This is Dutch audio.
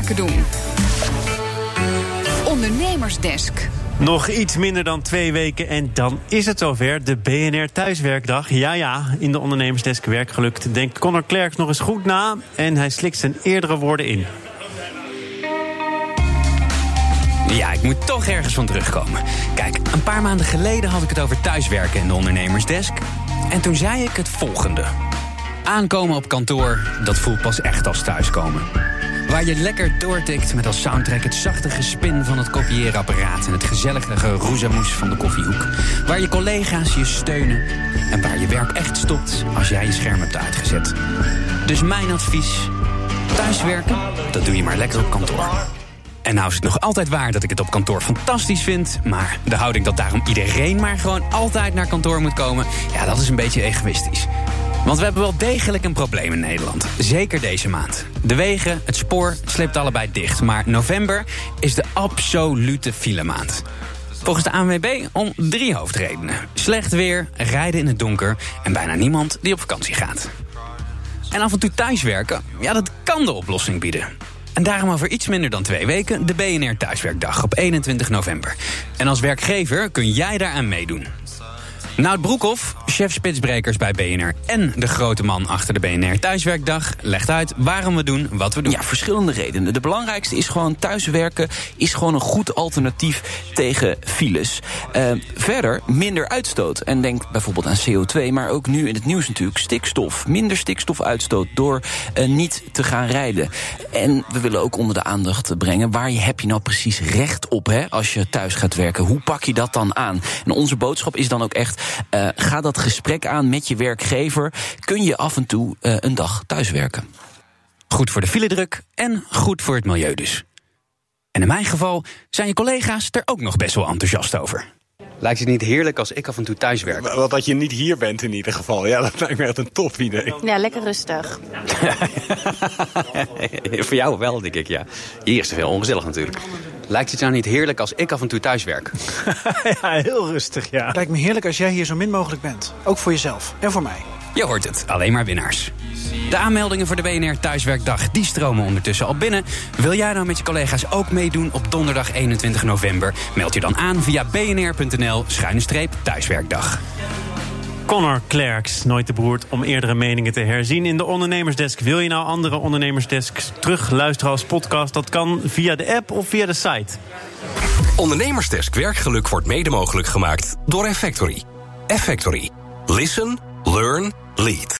zaken doen. Ondernemersdesk. Nog iets minder dan twee weken en dan is het zover. De BNR Thuiswerkdag. Ja, ja, in de ondernemersdesk werk gelukt. Denkt Conor Klerks nog eens goed na en hij slikt zijn eerdere woorden in. Ja, ik moet toch ergens van terugkomen. Kijk, een paar maanden geleden had ik het over thuiswerken in de ondernemersdesk. En toen zei ik het volgende. Aankomen op kantoor, dat voelt pas echt als thuiskomen. Waar je lekker doortikt met als soundtrack het zachte gespin van het kopieerapparaat... en het gezellige geroezemoes van de koffiehoek. Waar je collega's je steunen en waar je werk echt stopt als jij je scherm hebt uitgezet. Dus mijn advies, thuiswerken, dat doe je maar lekker op kantoor. En nou is het nog altijd waar dat ik het op kantoor fantastisch vind. Maar de houding dat daarom iedereen maar gewoon altijd naar kantoor moet komen. Ja, dat is een beetje egoïstisch. Want we hebben wel degelijk een probleem in Nederland. Zeker deze maand. De wegen, het spoor, sleept allebei dicht. Maar november is de absolute filemaand. Volgens de ANWB om drie hoofdredenen. Slecht weer, rijden in het donker en bijna niemand die op vakantie gaat. En af en toe thuiswerken, ja, dat kan de oplossing bieden. En daarom over iets minder dan twee weken de BNR Thuiswerkdag op 21 november. En als werkgever kun jij daaraan meedoen. Nout Broekhoff, chef spitsbrekers bij BNR en de grote man achter de BNR Thuiswerkdag, legt uit waarom we doen wat we doen. Ja, verschillende redenen. De belangrijkste is gewoon thuiswerken is gewoon een goed alternatief tegen files. Uh, verder minder uitstoot. En denk bijvoorbeeld aan CO2, maar ook nu in het nieuws natuurlijk stikstof. Minder stikstofuitstoot door uh, niet te gaan rijden. En we willen ook onder de aandacht brengen waar je heb je nou precies recht op hè, als je thuis gaat werken. Hoe pak je dat dan aan? En onze boodschap is dan ook echt uh, ga dat gesprek aan met je werkgever. Kun je af en toe uh, een dag thuiswerken? Goed voor de filedruk en goed voor het milieu dus. En in mijn geval zijn je collega's er ook nog best wel enthousiast over. Lijkt het niet heerlijk als ik af en toe thuis werk? Wel dat je niet hier bent in ieder geval. Ja, dat lijkt me echt een top idee. Ja, lekker rustig. Voor jou wel, denk ik, ja. Hier is te veel ongezellig natuurlijk. Lijkt het jou niet heerlijk als ik af en toe thuis werk? ja, heel rustig, ja. Lijkt me heerlijk als jij hier zo min mogelijk bent. Ook voor jezelf en voor mij. Je hoort het, alleen maar winnaars. De aanmeldingen voor de BNR Thuiswerkdag die stromen ondertussen al binnen. Wil jij nou met je collega's ook meedoen op donderdag 21 november? Meld je dan aan via bnr.nl thuiswerkdag. Connor Klerks, nooit te beroerd om eerdere meningen te herzien in de ondernemersdesk. Wil je nou andere ondernemersdesks terugluisteren als podcast? Dat kan via de app of via de site. Ondernemersdesk werkgeluk wordt mede mogelijk gemaakt door Effectory. Effectory. Listen, learn, lead.